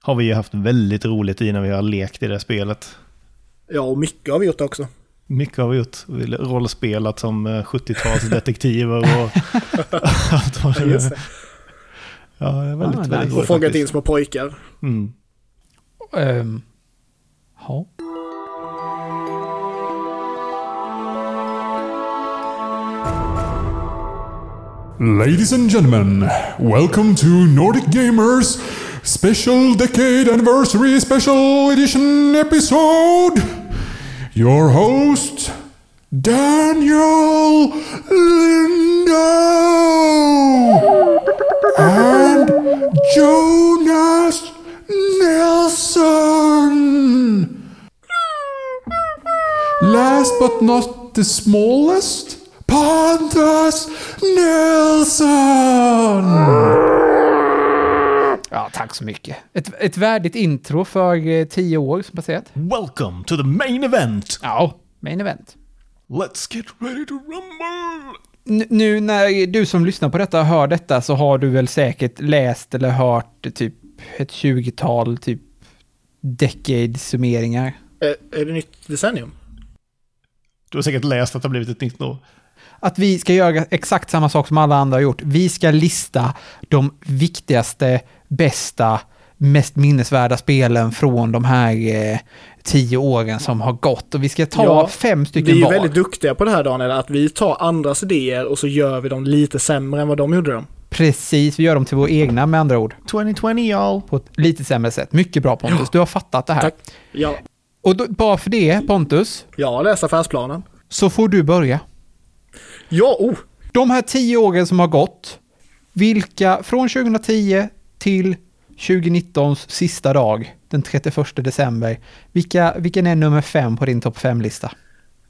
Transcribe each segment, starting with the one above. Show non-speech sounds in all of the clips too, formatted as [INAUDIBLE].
har vi ju haft väldigt roligt i när vi har lekt i det spelet. Ja, och mycket har vi gjort också. Mycket har vi gjort. Vi har rollspelat som 70-talsdetektiver och [LAUGHS] allt vad det är. Ja, det är väldigt, Ah, väldigt nice. roligt Och fångat in små pojkar. Mm. Ehm, ja. Ladies and gentlemen, welcome to Nordic Gamers Special Decade Anniversary Special Edition episode. Your host, Daniel Lindo and Jonas Nelson. Last but not the smallest, Pontus Nelson! Ja, tack så mycket. Ett, ett värdigt intro för eh, tio år som passerat. Welcome to the main event! Ja, main event. Let's get ready to rumble! N- nu när du som lyssnar på detta hör detta så har du väl säkert läst eller hört typ ett 20-tal typ decade-summeringar. Är, är det nytt decennium? Du har säkert läst att det har blivit ett nytt år. Att vi ska göra exakt samma sak som alla andra har gjort. Vi ska lista de viktigaste, bästa, mest minnesvärda spelen från de här eh, tio åren som har gått. Och vi ska ta Ja, fem stycken Vi är var. väldigt duktiga på det här Daniel, att vi tar andras idéer och så gör vi dem lite sämre än vad de gjorde dem. Precis, vi gör dem till våra egna med andra ord. 2020 y'all! På ett lite sämre sätt. Mycket bra Pontus, du har fattat det här. Tack. Ja, Och då, bara för det Pontus, jag har läst affärsplanen. så får du börja. Ja, oh! De här tio åren som har gått, vilka från 2010 till 2019s sista dag, den 31 december, vilka, vilken är nummer fem på din topp fem-lista?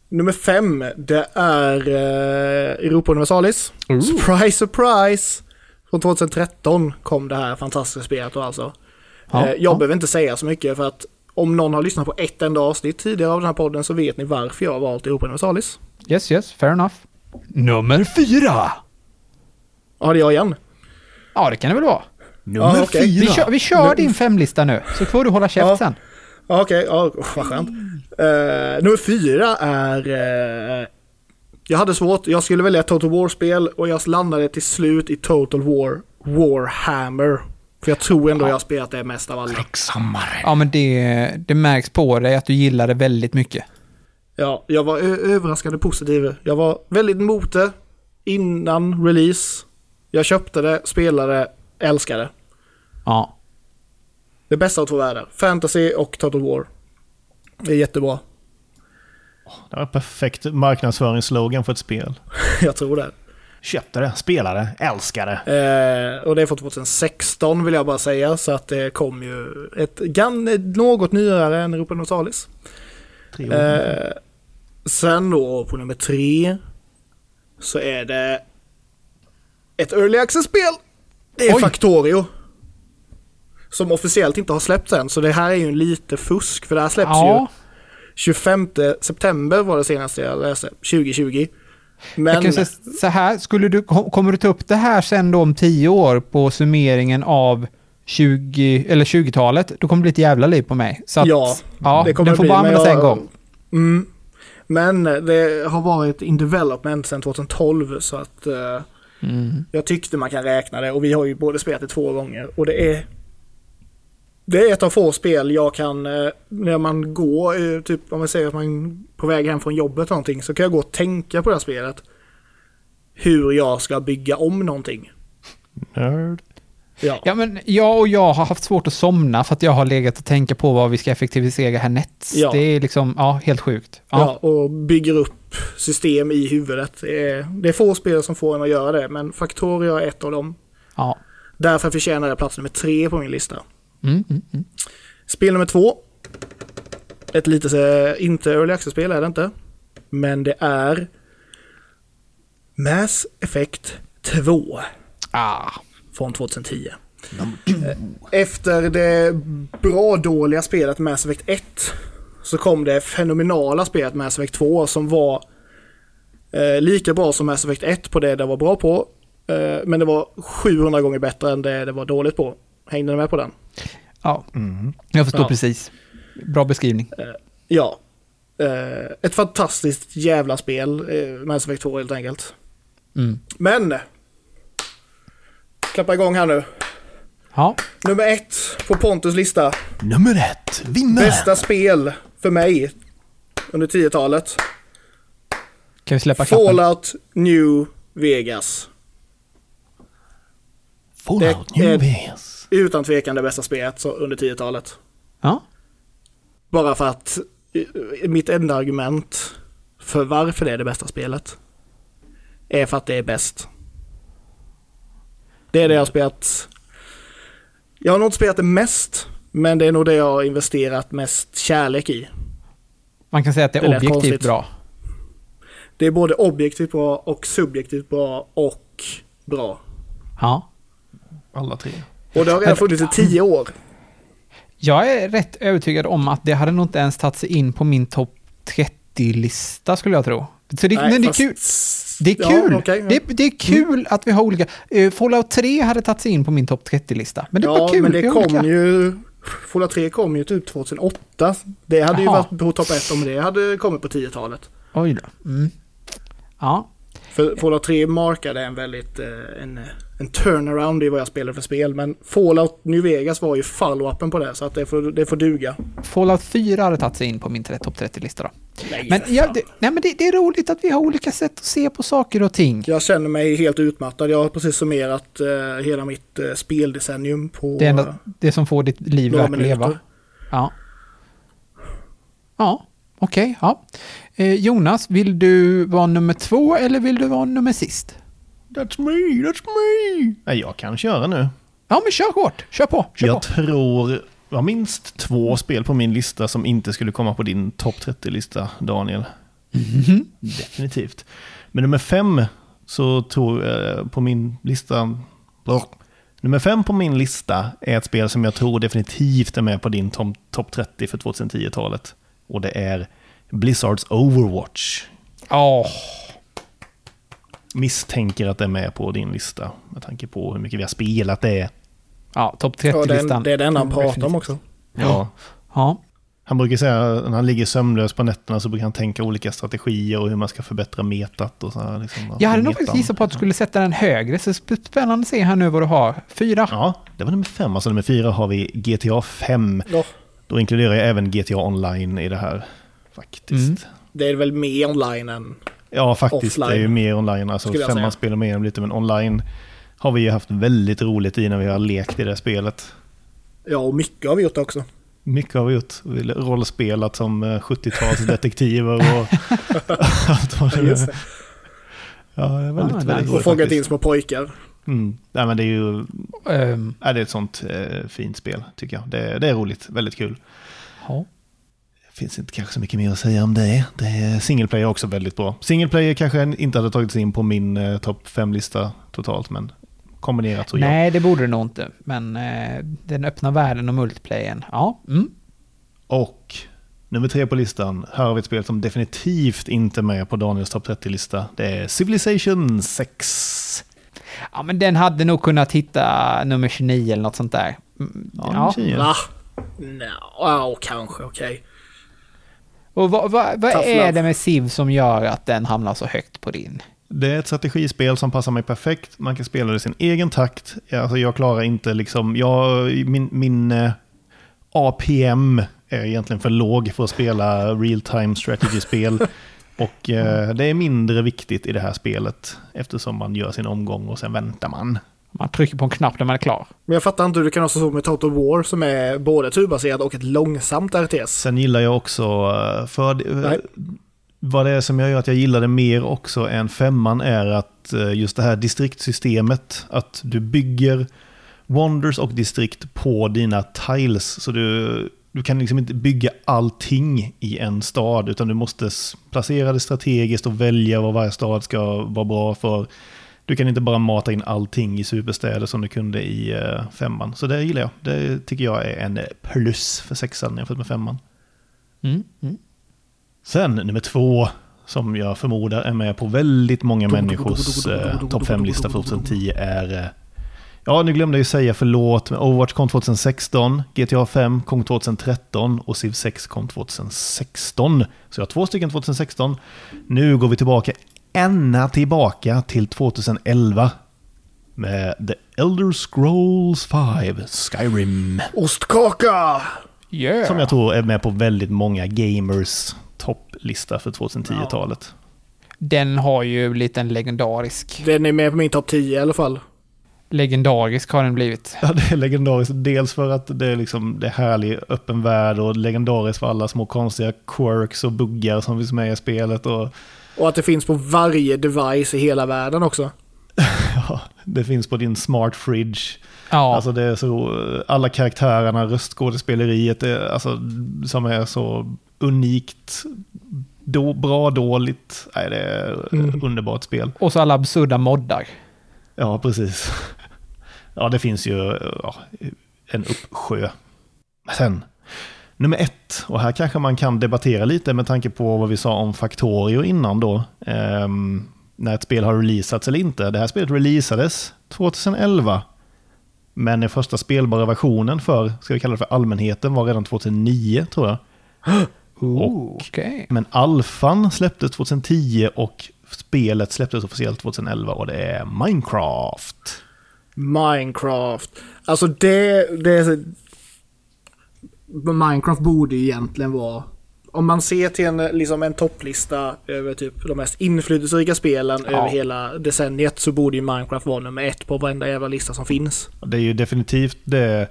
Nummer fem, det är eh, Europa Universalis. Surprise, surprise! Från 2013 kom det här fantastiska spelet då alltså. Ja, eh, jag ja. behöver inte säga så mycket för att om någon har lyssnat på ett enda avsnitt tidigare av den här podden så vet ni varför jag har valt Europa Universalis. Yes, yes, fair enough. Nummer fyra! Ja, det är jag igen. Ja, det kan det väl vara. Nummer Ja. Vi fyra! kör, vi kör din femlista nu, så får du hålla käft Ja. sen. Ja, Okej, ja, oh, vad skönt. Eh, nummer fyra är... eh, jag hade svårt, jag skulle välja ett Total War-spel och jag landade till slut i Total War Warhammer. För jag tror ändå jag har spelat det mest av alla. Krigshammare. Ja, men det, det märks på dig att du gillar det väldigt mycket. Ja, jag var överraskande positiv. Jag var väldigt emot det innan release. Jag köpte det, spelade, älskade. Ja. Det bästa av två världar. Fantasy och Total War. Det är jättebra. Det var perfekt marknadsföringsslogan för ett spel. [LAUGHS] jag tror det. Köpte det, spelade, älskade. Eh, och det är från 2016 vill jag bara säga. Så att det kom ju ett gan, något nyare än Europa år. Eh, sen då på nummer tre. Så är det ett Early Access-spel. Det är Oj. Factorio. Som officiellt inte har släppts än. Så det här är ju en lite fusk. För det här släpps Ja, ju 25 september var det senaste jag läste. 2020. Men... jag säga så här, skulle du, kom- kommer du ta upp det här sen då om tio år på summeringen av 20, eller 20-talet, då kommer det bli ett jävla liv på mig. Så att, Ja, ja det kommer den får bli, bara användas jag- en gång. Mm. Men det har varit in development sedan 2012 så att eh, Mm. jag tyckte man kan räkna det och vi har ju både spelat det två gånger och det är det är ett av få spel jag kan, eh, när man går, eh, typ om man säger att man är på väg hem från jobbet eller någonting, så kan jag gå och tänka på det här spelet. Hur jag ska bygga om någonting. Nerd. Ja, Ja, men jag och jag har haft svårt att somna för att jag har legat och tänka på vad vi ska effektivisera härnäts. Ja. Det är liksom, ja, helt sjukt. ja. Ja. och bygger upp system i huvudet. Det är, få spel som får en att göra det, men Factorio är ett av dem. ja. Därför förtjänar det plats nummer tre på min lista. Mm, mm, mm. Spel nummer två. Ett lite, eh, inte early access-spel är det inte. Men det är Mass Effect 2 Ah. Från 2010. Eh, Efter det bra dåliga spelet Mass Effect 1 så kom det fenomenala spelet Mass Effect 2 som var eh, lika bra som Mass Effect 1 på det det var bra på. Eh, men det var 700 gånger bättre än det det var dåligt på. Hängde ni med på den? Ja, Mm. jag förstår Ja. precis. Bra beskrivning. Ja. Eh, ett fantastiskt jävla spel, eh, Mass Effect 2 helt enkelt. Mm. Men! Klappa igång här nu. Ja, Nummer ett på Pontus lista. Nummer ett, vinnare! Bästa spel för mig under 10-talet. kan vi släppa klappen? Fallout New Vegas. Fallout Det New Vegas. Utan tvekan det bästa spelet så under 10-talet. Ja. Bara för att eh, mitt enda argument för varför det är det bästa spelet är för att det är bäst. Det är det jag har spelat. Jag har nog inte spelat det mest, men det är nog det jag har investerat mest kärlek i. Man kan säga att det Det är lät objektivt konstigt. bra. Det är både objektivt bra och subjektivt bra och bra. Ja. Alla tre. Och det har redan funnits i tio år. Jag är rätt övertygad om att det hade nog inte ens tagit sig in på min topp 30-lista skulle jag tro. Så det, men det är fast- kul. Det är Ja, kul. okej, ja. det, det är kul att vi har olika. Uh, Fallout 3 hade tagit sig in på min topp 30-lista. Men det var Ja, kul. men det kom olika. ju... Fallout 3 kom ju typ 2008. Det hade ju Jaha. varit på topp 1 om det hade kommit på 10-talet. Oj då. Mm. Ja. För Fallout 3 markade en väldigt... eh, En, en turnaround i vad jag spelade för spel. Men Fallout New Vegas var ju follow-upen på det. Så att det får, det får duga. Fallout 4 hade tagit sig in på min topp 30-lista då. Nej, Men, för ja, fan. det, nej, men det, det är roligt att vi har olika sätt att se på saker och ting. Jag känner mig helt utmattad. Jag har precis summerat eh, hela mitt eh, speldecennium på Det eh, ändå det som får ditt liv att leva. Ja. Ja, okej. ja. Eh, Jonas, vill du vara nummer två eller vill du vara nummer sist? That's me, that's me! Jag kan köra nu. Ja, men kör hårt. Kör på. Kör jag på. tror... Jag har minst två spel på min lista som inte skulle komma på din topp 30-lista, Daniel. Mhm. Definitivt. Men nummer fem så tror jag på min lista... Nummer fem på min lista är ett spel som jag tror definitivt är med på din topp 30 för 2010-talet. Och det är Blizzards Overwatch. Åh, Misstänker att det är med på din lista med tanke på hur mycket vi har spelat det. ja, topp Ja, det, 30-listan. är- det är enda han pratar om också. Ja. Ja. Han brukar säga att när han ligger sömnlös på nätterna så brukar han tänka olika strategier och hur man ska förbättra metat och så här. Liksom, Jag hade nog faktiskt gissat på att du skulle sätta den högre, så sp- spännande att se här nu vad du har. Fyra. Ja, det var nummer fem. Alltså nummer fyra har vi GTA 5. Ja, Då inkluderar jag även GTA Online i det här. Faktiskt. Mm. det är väl mer online än... Ja, faktiskt. Offline. Det är ju mer online. Alltså femman spelar mer om lite, men online har vi ju haft väldigt roligt i när vi har lekt i det spelet. Ja, och mycket har vi gjort också. Mycket har vi gjort. Vi har rollspelat som eh, 70-talsdetektiver och [LAUGHS] allt vad det är. Ja, det är väldigt, Ah, väldigt Och roligt fångat faktiskt. in små pojkar. Mm. Nej, men det är ju Ehm, ja, det är ett sånt eh, fint spel, tycker jag. Det, det är roligt, väldigt kul. ja. Det finns inte kanske så mycket mer att säga om det. det är, single player är också väldigt bra. Single player kanske inte hade tagits in på min eh, topp 5-lista totalt, men kombinerat så ja. Nej, det borde det nog inte. Men eh, den öppna världen och multiplayern, ja. Mm. Och nummer tre på listan, här har vi ett spel som definitivt inte är med på Daniels topp 30-lista. Det är Civilization 6. Ja, men den hade nog kunnat hitta nummer 29 eller något sånt där. Mm, Ja, Ja. Va? No, ja, kanske, okej. Och vad, vad, vad är love. det med Civ som gör att den hamnar så högt på din? Det är ett strategispel som passar mig perfekt. Man kan spela det i sin egen takt. Alltså jag klarar inte liksom... Jag, min min eh, APM är egentligen för låg för att spela real time strategy-spel. [LAUGHS] Och eh, det är mindre viktigt i det här spelet eftersom man gör sin omgång och sen väntar man. Man trycker på en knapp när man är klar. Men jag fattar inte hur du kan ha så med Total War som är både turbaserad och ett långsamt RTS. Sen gillar jag också, eh, för Nej. eh, vad det är som jag gör att jag gillar det mer också än femman är att eh, just det här distriktsystemet, att du bygger wonders och distrikt på dina tiles. Så du, du kan liksom inte bygga allting i en stad, utan du måste placera det strategiskt och välja vad varje stad ska vara bra för. Du kan inte bara mata in allting i superstäder som du kunde i eh, femman. Så det gillar jag. Det tycker jag är en plus för sexan jämfört med femman. Mm. Mm. Sen nummer två, som jag förmodar är med på väldigt många människors eh, topp fem-lista för 2010, är eh, Ja, nu glömde jag ju säga förlåt, men Overwatch kom 2016, GTA 5 kom 2013 och Civ 6 kom 2016. Så jag har två stycken 2016. Nu går vi tillbaka ända tillbaka till 2011 med The Elder Scrolls 5 Skyrim. Ostkaka! Yeah. Som jag tror är med på väldigt många gamers topplista för 2010-talet. Den har ju blivit en legendarisk. Den är med på min topp 10 i alla fall. Legendarisk har den blivit. Ja, det är legendariskt. Dels för att det är liksom det är härlig öppen värld och legendariskt för alla små konstiga quirks och buggar som finns med i spelet. Och Och att det finns på varje device i hela världen också. [LAUGHS] ja, det finns på din smart fridge. Ja, Alltså det är så, alla karaktärerna, röstskådespeleriet, är, alltså, som är så unikt, då, bra, dåligt. Nej, det är Mm. underbart spel. och så alla absurda moddar. Ja, precis. Ja, det finns ju ja, en uppsjö. Sen, nummer ett, och här kanske man kan debattera lite med tanke på vad vi sa om Factorio innan då. ehm, när ett spel har releasats eller inte. Det här spelet releasades 2011. Men den första spelbara versionen för, ska vi kalla det för allmänheten, var redan 2009 tror jag. [GASPS] Ooh, Okej. Men alfan släpptes 2010 och spelet släpptes officiellt 2011 och det är Minecraft. Minecraft. Alltså det, det. Minecraft borde ju egentligen vara... Om man ser till en, liksom en topplista över typ de mest inflytelserika spelen Ja. över hela decenniet så borde ju Minecraft vara nummer ett på varenda jävla lista som finns. Det är ju definitivt det...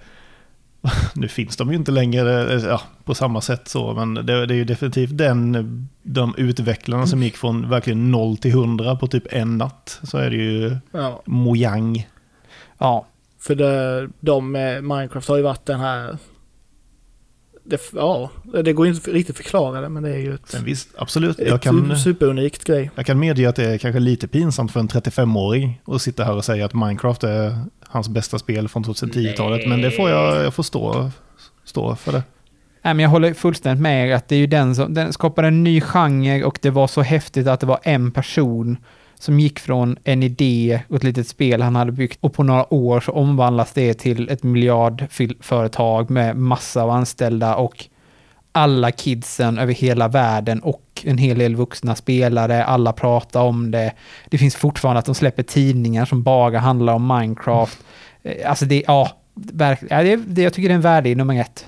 [LAUGHS] Nu finns de ju inte längre ja, på samma sätt så, men det, det är ju definitivt den, de utvecklarna som gick från verkligen 0 till 100 på typ en natt. Så är det ju Ja. Mojang. Ja. För det, de Minecraft har ju varit den här... Det, ja, det går inte riktigt förklara det men det är ju ett, visst, absolut, ett jag kan, superunikt grej. jag kan medge att det är kanske lite pinsamt för en 35-åring att sitta här och säga att Minecraft är hans bästa spel från 2010-talet. Men det får jag, jag får stå, stå för det. Nej, men jag håller fullständigt med er att det är ju den som den skapade en ny genre och det var så häftigt att det var en person som gick från en idé och ett litet spel han hade byggt och på några år så omvandlas det till ett miljardföretag med massa av anställda och alla kidsen över hela världen och en hel del vuxna spelare, alla pratar om det. Det finns fortfarande att de släpper tidningar som bara handlar om Minecraft. Eh, Alltså det, ja, verkligen. Ja, det, det, jag tycker det är en värde i nummer ett.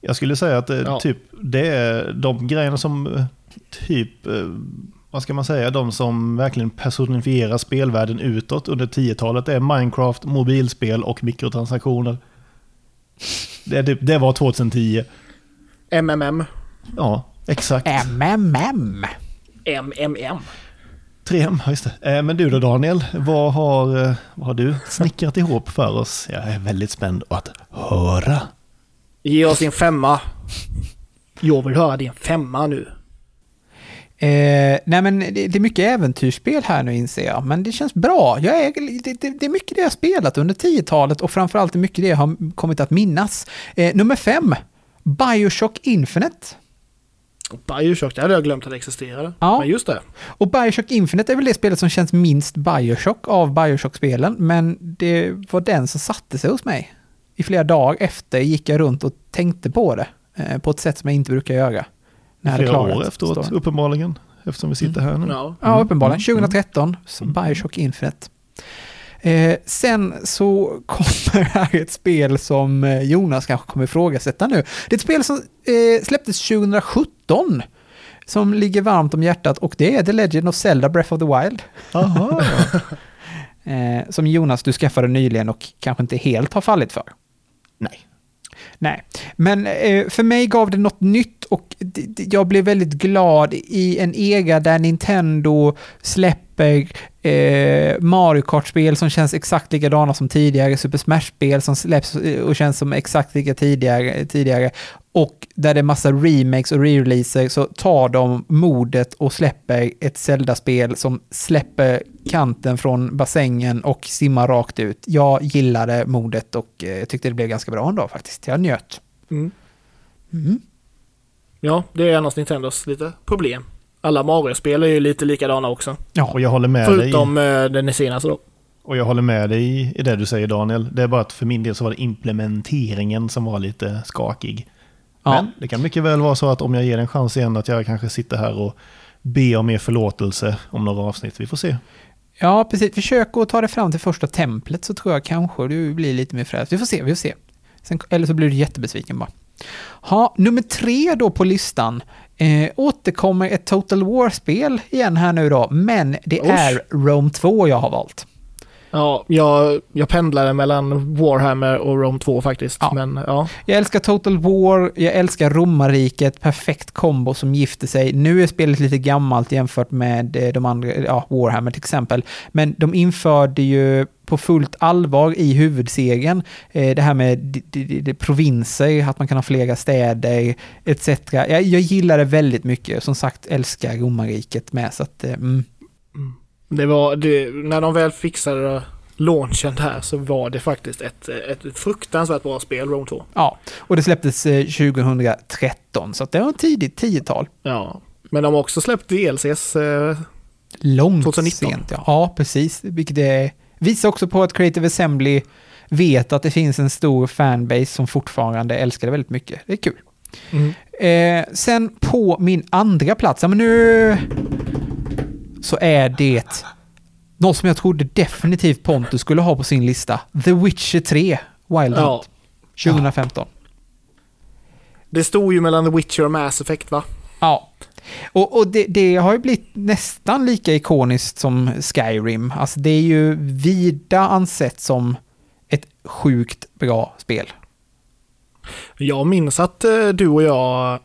Jag skulle säga att det, Ja. typ, det är de grejerna som eh, typ, eh, vad ska man säga, de som verkligen personifierar spelvärlden utåt under 10-talet är Minecraft, mobilspel och mikrotransaktioner. Det, är typ, det var 2010. MMM. Ja, exakt. MMM. MMM. 3M, ja, just det. Eh, Men du då Daniel, vad har, eh, vad har du snickrat ihop för oss? Jag är väldigt spänd att höra. Ge oss din femma. Jag vill höra din femma nu. Eh, nej men det, det är mycket äventyrsspel här nu inser jag, men det känns bra. Jag är, det, det, det är mycket det jag har spelat under 10-talet och framförallt är mycket det jag har kommit att minnas. Eh, nummer fem, Bioshock Infinite. Bioshock, det hade jag glömt att det existerade. Ja. Men just det. Och Bioshock Infinite är väl det spelet som känns minst Bioshock av Bioshock-spelen, men det var den som satte sig hos mig. I flera dagar efter gick jag runt och tänkte på det, eh, på ett sätt som jag inte brukar göra. När Flera klarat år efteråt, storyn. uppenbarligen. Eftersom vi sitter här nu. Ja. Ja, uppenbarligen. Mm. 2013, så Bioshock Infinite. Eh, sen så [LAUGHS] kommer här ett spel som eh, Jonas kanske kommer ifrågasätta nu. Det är ett spel som eh, släpptes 2017 som ligger varmt om hjärtat och det är The Legend of Zelda Breath of the Wild. Aha. [LAUGHS] Eh, som Jonas du skaffade nyligen och kanske inte helt har fallit för. Nej. Nej, men eh, för mig gav det något nytt och jag blev väldigt glad i en era där Nintendo släpper eh, Mario Kart-spel som känns exakt likadana som tidigare, Super Smash-spel som släpps eh, och känns som exakt lika tidigare, tidigare och där det är massa remakes och re-releaser så tar de modet och släpper ett Zelda-spel som släpper kanten från bassängen och simmar rakt ut. Jag gillade modet och eh, jag tyckte det blev ganska bra ändå faktiskt. Jag njöt. Mm. Mm. Ja, det är annars Nintendos lite problem. Alla Mario-spel är ju lite likadana också. Ja, Och jag håller med dig. Förutom eh, den senaste då. Och jag håller med dig i- i det du säger Daniel. Det är bara att för min del så var det implementeringen som var lite skakig. Ja. Men det kan mycket väl vara så att om jag ger en chans igen att jag kanske sitter här och ber om er förlåtelse om några avsnitt. Vi får se. Ja, precis. Försök att ta dig fram till första templet så tror jag kanske du blir lite mer frälst. Vi får se, vi får se. Sen, eller så blir du jättebesviken bara. Ha, nummer tre då på listan. Eh, återkommer ett Total War-spel igen här nu då, men det Usch. är Rome 2 jag har valt. Ja, jag, jag pendlade mellan Warhammer och Rome 2 faktiskt. Ja. Men ja, Jag älskar Total War, jag älskar romarriket, perfekt kombo som gifter sig. Nu är spelet lite gammalt jämfört med eh, de andra, ja, Warhammer till exempel. Men de införde ju på fullt allvar i huvudserien eh, det här med d- d- d- d- provinser, att man kan ha flera städer etc. Jag, jag gillar det väldigt mycket. Som sagt, älskar romarriket med. Så att, eh, mm. det var, det, när de väl fixade launchen där så var det faktiskt ett, ett fruktansvärt bra spel, Rome 2. Ja, och det släpptes eh, 2013, så det var en tidigt 10-tal. Ja. Men de har också släppt DLCs. Eh, Långt 2019. sent, ja. Ja, precis. Vilket det visar också på att Creative Assembly vet att det finns en stor fanbase som fortfarande älskar det väldigt mycket. Det är kul. mm. Eh, sen på min andra plats, ja, men nu så är det något som jag trodde definitivt Pontus skulle ha på sin lista. The Witcher 3, Wild Ja. Hunt, 2015. Det stod ju mellan The Witcher och Mass Effect va? Ja. Och, och det, det har ju blivit nästan lika ikoniskt som Skyrim. Alltså det är ju vida ansett som ett sjukt bra spel. Jag minns att eh, du och jag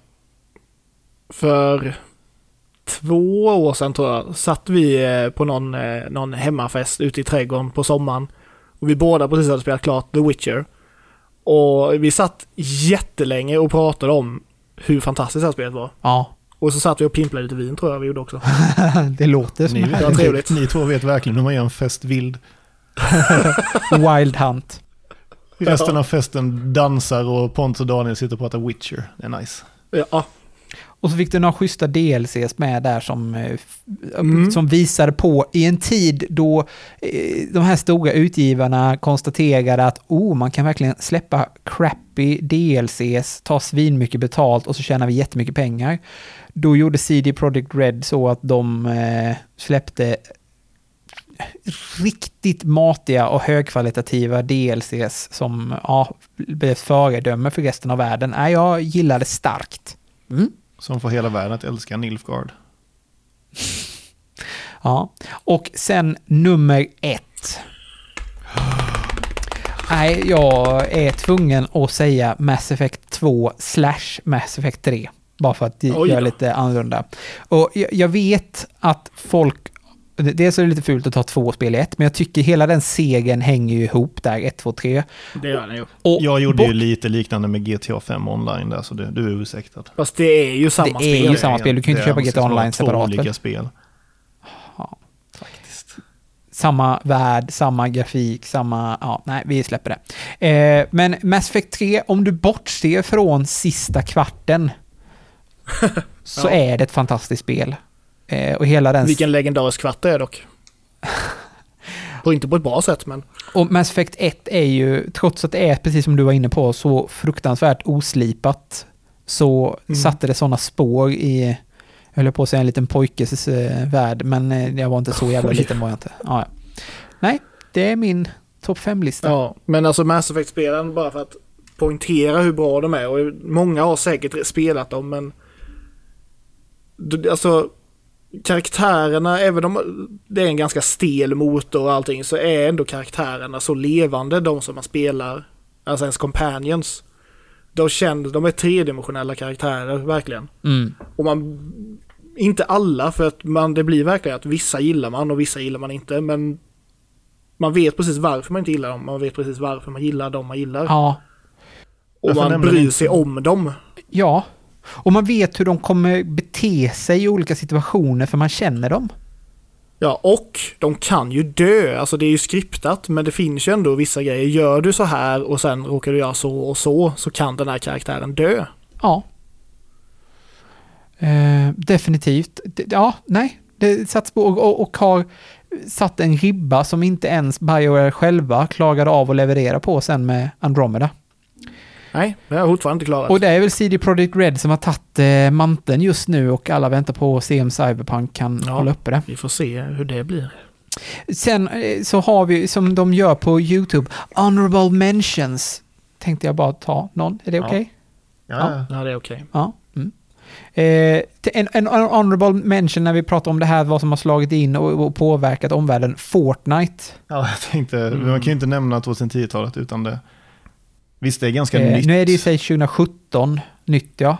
för två år sedan tror jag satt vi eh, på någon, eh, någon hemmafest ute i trädgården på sommaren. Och vi båda precis hade spelat klart The Witcher. Och vi satt jättelänge och pratade om hur fantastiskt det här spelet var. Ja, Och så satt vi och pimplade lite vin tror jag vi gjorde också. [LAUGHS] det låter som Ni, en Ja, trevligt. ni två vet verkligen hur man gör en fest vild. [LAUGHS] Wild Hunt. Resten av festen dansar och Pontus och Daniel sitter och pratar Witcher. Det är nice. Ja, Och så fick du några schyssta DLCs med där som, eh, Mm. som visade på i en tid då eh, de här stora utgivarna konstaterade att oh, man kan verkligen släppa crappy DLCs, ta svin mycket betalt och så tjänar vi jättemycket pengar. Då gjorde CD Projekt Red så att de eh, släppte riktigt matiga och högkvalitativa DLCs som ja, blev föredöme för resten av världen. Nej, jag gillar det starkt. Mm. Som får hela världen att älska Nilfgaard. [LAUGHS] Ja, och sen nummer ett. Nej, jag är tvungen att säga Mass Effect 2 slash Mass Effect 3. Bara för att göra lite annorlunda. Och jag, jag vet att folk... Dels är det lite fult att ta två spel i ett, men jag tycker hela den segern hänger ju ihop där, 1, 2, 3. det gör den ju. Och Jag gjorde bort- ju lite liknande med GTA 5 online där, så det, du är ursäktad. Fast det är ju samma Det är spel. ju samma spel, du kan ju inte Det köpa GTA Online två separat, olika väl? spel. Ja. Faktiskt. samma värld, samma grafik, samma... Ja, nej, vi släpper det. Eh, men Mass Effect 3, om du bortser från sista kvarten, [LAUGHS] så Ja. är det ett fantastiskt spel. Eh, och hela den... Vilken legendarisk kvart det är dock. [LAUGHS] Och inte på ett bra sätt men. Och Mass Effect 1 är ju, trots att det är, precis som du var inne på, så fruktansvärt oslipat, så Mm. satte det sådana spår i, jag höll på att säga en liten pojkes eh, värld, men eh, jag var inte så jävla liten var jag inte. Ja, ja. Nej, det är min topp 5-lista. Ja, men alltså Mass Effect-spelen bara för att poängtera hur bra de är och många har säkert spelat dem men alltså karaktärerna, även om det är en ganska stel motor och allting så är ändå karaktärerna så levande de som man spelar, alltså ens companions. De känns, de är tredimensionella karaktärer verkligen. Mm. Och man, inte alla för att man, det blir verkligen att vissa gillar man och vissa gillar man inte men man vet precis varför man inte gillar dem, man vet precis varför man gillar dem man gillar. Ja, och man bryr inte- sig om dem. Ja, och man vet hur de kommer bete sig i olika situationer för man känner dem. Ja, och de kan ju dö. Alltså det är ju skriptat, men det finns ju ändå vissa grejer. Gör du så här och sen råkar du göra så och så, så kan den här karaktären dö. Ja. Eh, definitivt. Ja, nej. Det satt på och, och, och har satt en ribba som inte ens Bioware själva klagade av att leverera på sen med Andromeda. Nej, det har jag fortfarande inte klarat. Och det är väl CD Projekt Red som har tagit eh, manteln just nu och alla väntar på att se om Cyberpunk kan Ja. hålla uppe det. Vi får se hur det blir. Sen eh, så har vi, som de gör på YouTube, Honorable Mentions. Tänkte jag bara ta någon. Är det Ja. okej? Ja, Ja, det är okej. Ja. Mm. Eh, en, en honorable mention när vi pratar om det här, vad som har slagit in och, och påverkat omvärlden. Fortnite. ja, jag tänkte, Mm. man kan ju inte nämna 2010-talet utan det. Visst, det är ganska Eh, nytt. nu är det ju säg 2017, nytt ja.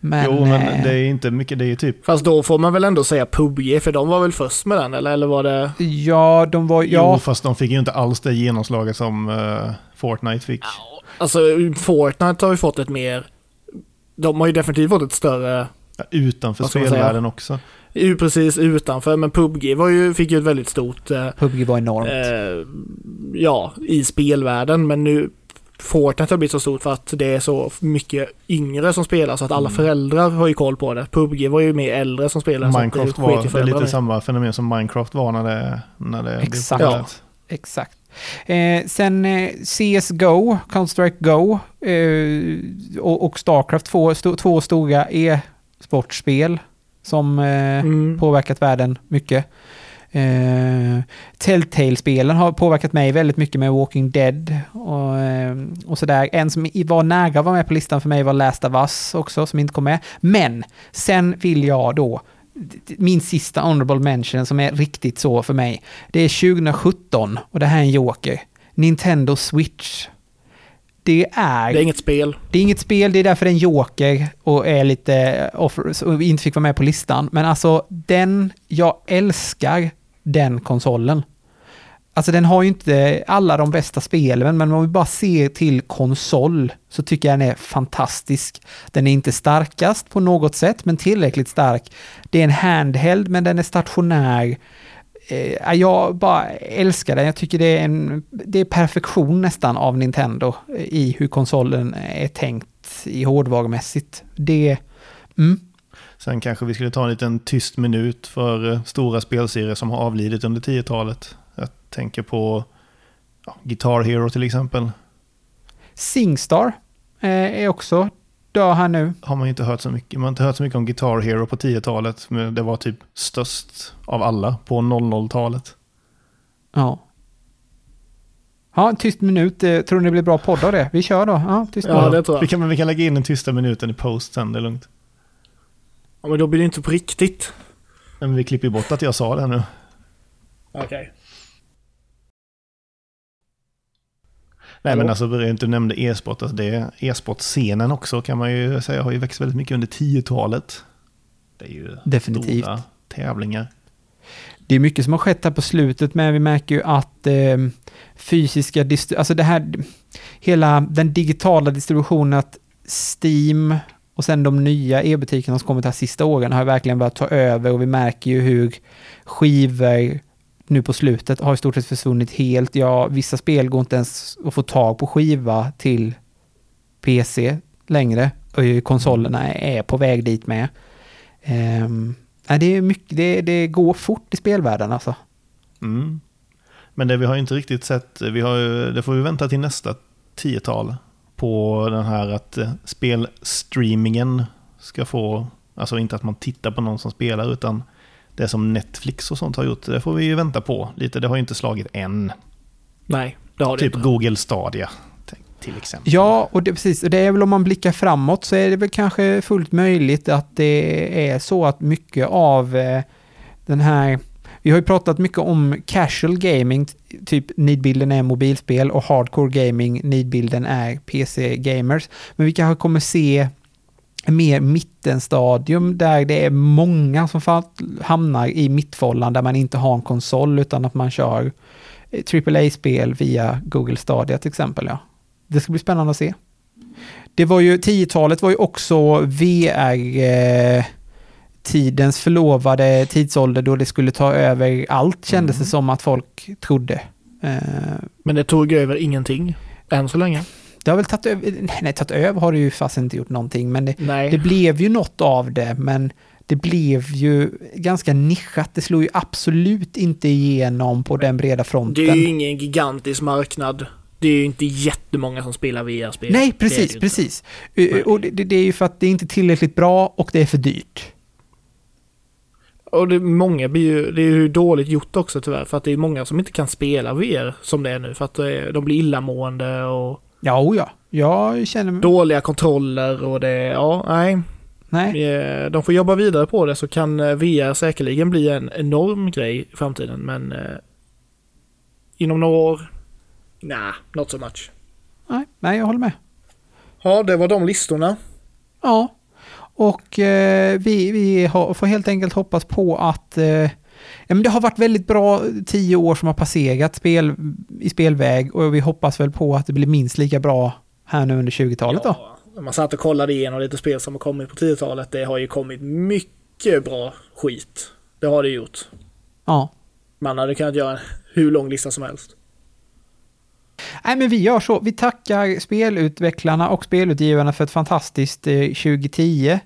Men, jo, men eh, det är inte mycket, det är ju typ Fast då får man väl ändå säga PubG, för de var väl först med den, eller, eller var det... ja, de var, Jo, ja, fast de fick ju inte alls det genomslaget som eh, Fortnite fick. Alltså, Fortnite har ju fått ett mer... De har ju definitivt fått ett större... Ja, Utanför spelvärlden också. ju Precis utanför, men PubG var ju, fick ju ett väldigt stort... Eh, PubG var enormt. eh, ja, i spelvärlden. Men nu... Fortnite har blivit så stort för att det är så mycket yngre som spelar så att alla Mm. föräldrar har ju koll på det. PubG var ju mer äldre som spelar. så att Minecraft det var, det är lite samma fenomen som Minecraft var när det, när det blev Exakt. populärt. Exakt. Eh, sen eh, CSGO, Counter-Strike Go eh, och, och Starcraft, två, sto, två stora e-sportspel som eh, Mm. påverkat världen mycket. Eh, Telltale-spelen har påverkat mig väldigt mycket med Walking Dead och, eh, och sådär. En som var nära att vara med på listan för mig var Last of Us också, som inte kom med. Men sen vill jag då, min sista honorable mention som är riktigt så för mig, det är 2017 och det här är en joker. Nintendo Switch. Det är... Det är inget spel. Det är inget spel, det är därför det är en joker och är lite offer, och inte fick vara med på listan. Men alltså den, jag älskar den konsolen. Alltså den har ju inte alla de bästa spelen, men om vi bara ser till konsol så tycker jag den är fantastisk. Den är inte starkast på något sätt, men tillräckligt stark. Det är en handheld, men den är stationär. Eh, jag bara älskar den. Jag tycker det är, en, det är perfektion nästan av Nintendo eh, i hur konsolen är tänkt i hårdvarumässigt. Det... Mm. Sen kanske vi skulle ta en liten tyst minut för eh, stora spelserier som har avlidit under 10-talet. Jag tänker på ja, Guitar Hero till exempel. Singstar eh, är också dör här nu. Har man ju inte hört så mycket. Man har inte hört så mycket om Guitar Hero på 10-talet. Men det var typ störst av alla på 00-talet. Ja. Ja, en tyst minut. Eh, Tror ni det blir bra podd av det? Vi kör då. Ja, tyst Ja, minut. det tror jag. Vi kan, vi kan lägga in den tysta minuten i post sen, det är lugnt. Ja, men då blir det inte på riktigt. Men vi klipper ju bort att jag sa det nu. Okej. Nej men alltså, du nämnde e-sport. Alltså det e-sportscenen också kan man ju säga har ju växt väldigt mycket under 10-talet. Det är ju Definitivt. stora tävlingar. Det är mycket som har skett här på slutet, men vi märker ju att eh, fysiska, alltså det här, hela den digitala distributionen, att Steam och sen de nya e-butikerna som kommit här sista åren har verkligen börjat ta över och vi märker ju hur skivor nu på slutet har i stort sett försvunnit helt. Ja, vissa spel går inte ens att få tag på skiva till PC längre och konsolerna är på väg dit med. Um, nej, det, är mycket, det, det går fort i spelvärlden alltså. Mm. Men det vi har inte riktigt sett, vi har det får vi vänta till nästa tiotal på den här att eh, spelstreamingen ska få, alltså inte att man tittar på någon som spelar utan det som Netflix och sånt har gjort, det får vi ju vänta på lite. Det har ju inte slagit än. Nej, det har det Typ inte. Google Stadia till exempel. Ja, och det, precis, och det är väl om man blickar framåt så är det väl kanske fullt möjligt att det är så att mycket av eh, den här vi har ju pratat mycket om casual gaming, typ nidbilden är mobilspel och hardcore gaming, nidbilden är PC-gamers. Men vi kanske kommer se mer mittenstadium där det är många som hamnar i mittfållan där man inte har en konsol utan att man kör eh, AAA-spel via Google Stadia till exempel. Ja. Det ska bli spännande att se. Det var ju, 10-talet var ju också VR eh, tidens förlovade tidsålder då det skulle ta över allt kändes det som att folk trodde. Eh, Men det tog över ingenting. Än så länge. det har väl tagit över, nej tagit över har det ju fast inte gjort någonting men det, det blev ju något av det men det blev ju ganska nischat. Det slog ju absolut inte igenom på den breda fronten. Det är ju ingen gigantisk marknad. Det är ju inte jättemånga som spelar VR-spel. Nej, är det precis, inte. precis. Uh, Och det, det är ju för att det är inte tillräckligt bra och det är för dyrt. Och det, många blir ju, det är ju dåligt gjort också tyvärr. För att det är många som inte kan spela VR som det är nu. För att eh, de blir illamående och Ja, oh ja. Jag känner mig... dåliga kontroller och det, ja, nej. Nej. Eh, De får jobba vidare på det så kan eh, VR säkerligen bli en enorm grej i framtiden. Men eh, inom några år, nah, not so much. Nej, nej, jag håller med. Ja, det var de listorna. Ja. Och eh, vi, vi har, får helt enkelt hoppas på att eh, ja, men det har varit väldigt bra tio år som har passerat spel, i spelväg och vi hoppas väl på att det blir minst lika bra här nu under 20-talet då. Ja, man satt och kollade igenom lite spel som har kommit på 10-talet. Det har ju kommit mycket bra skit. Det har det gjort. Ja. Man hade kunnat göra hur lång lista som helst. Nej, men vi gör så. Vi tackar spelutvecklarna och spelutgivarna för ett fantastiskt eh, 2010.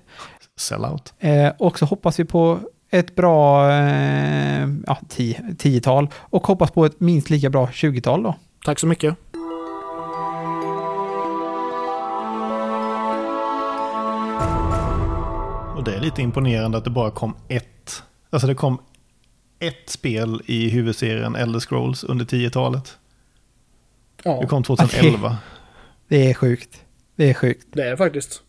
Sellout. Eh, och så hoppas vi på ett bra eh, ja, tio, tiotal och hoppas på ett minst lika bra 20-tal då. Tack så mycket. Och det är lite imponerande att det bara kom ett. Alltså det kom ett spel i huvudserien Elder Scrolls under 10-talet. Ja, Det kom 2011. Det är sjukt. Det är sjukt. det är faktiskt.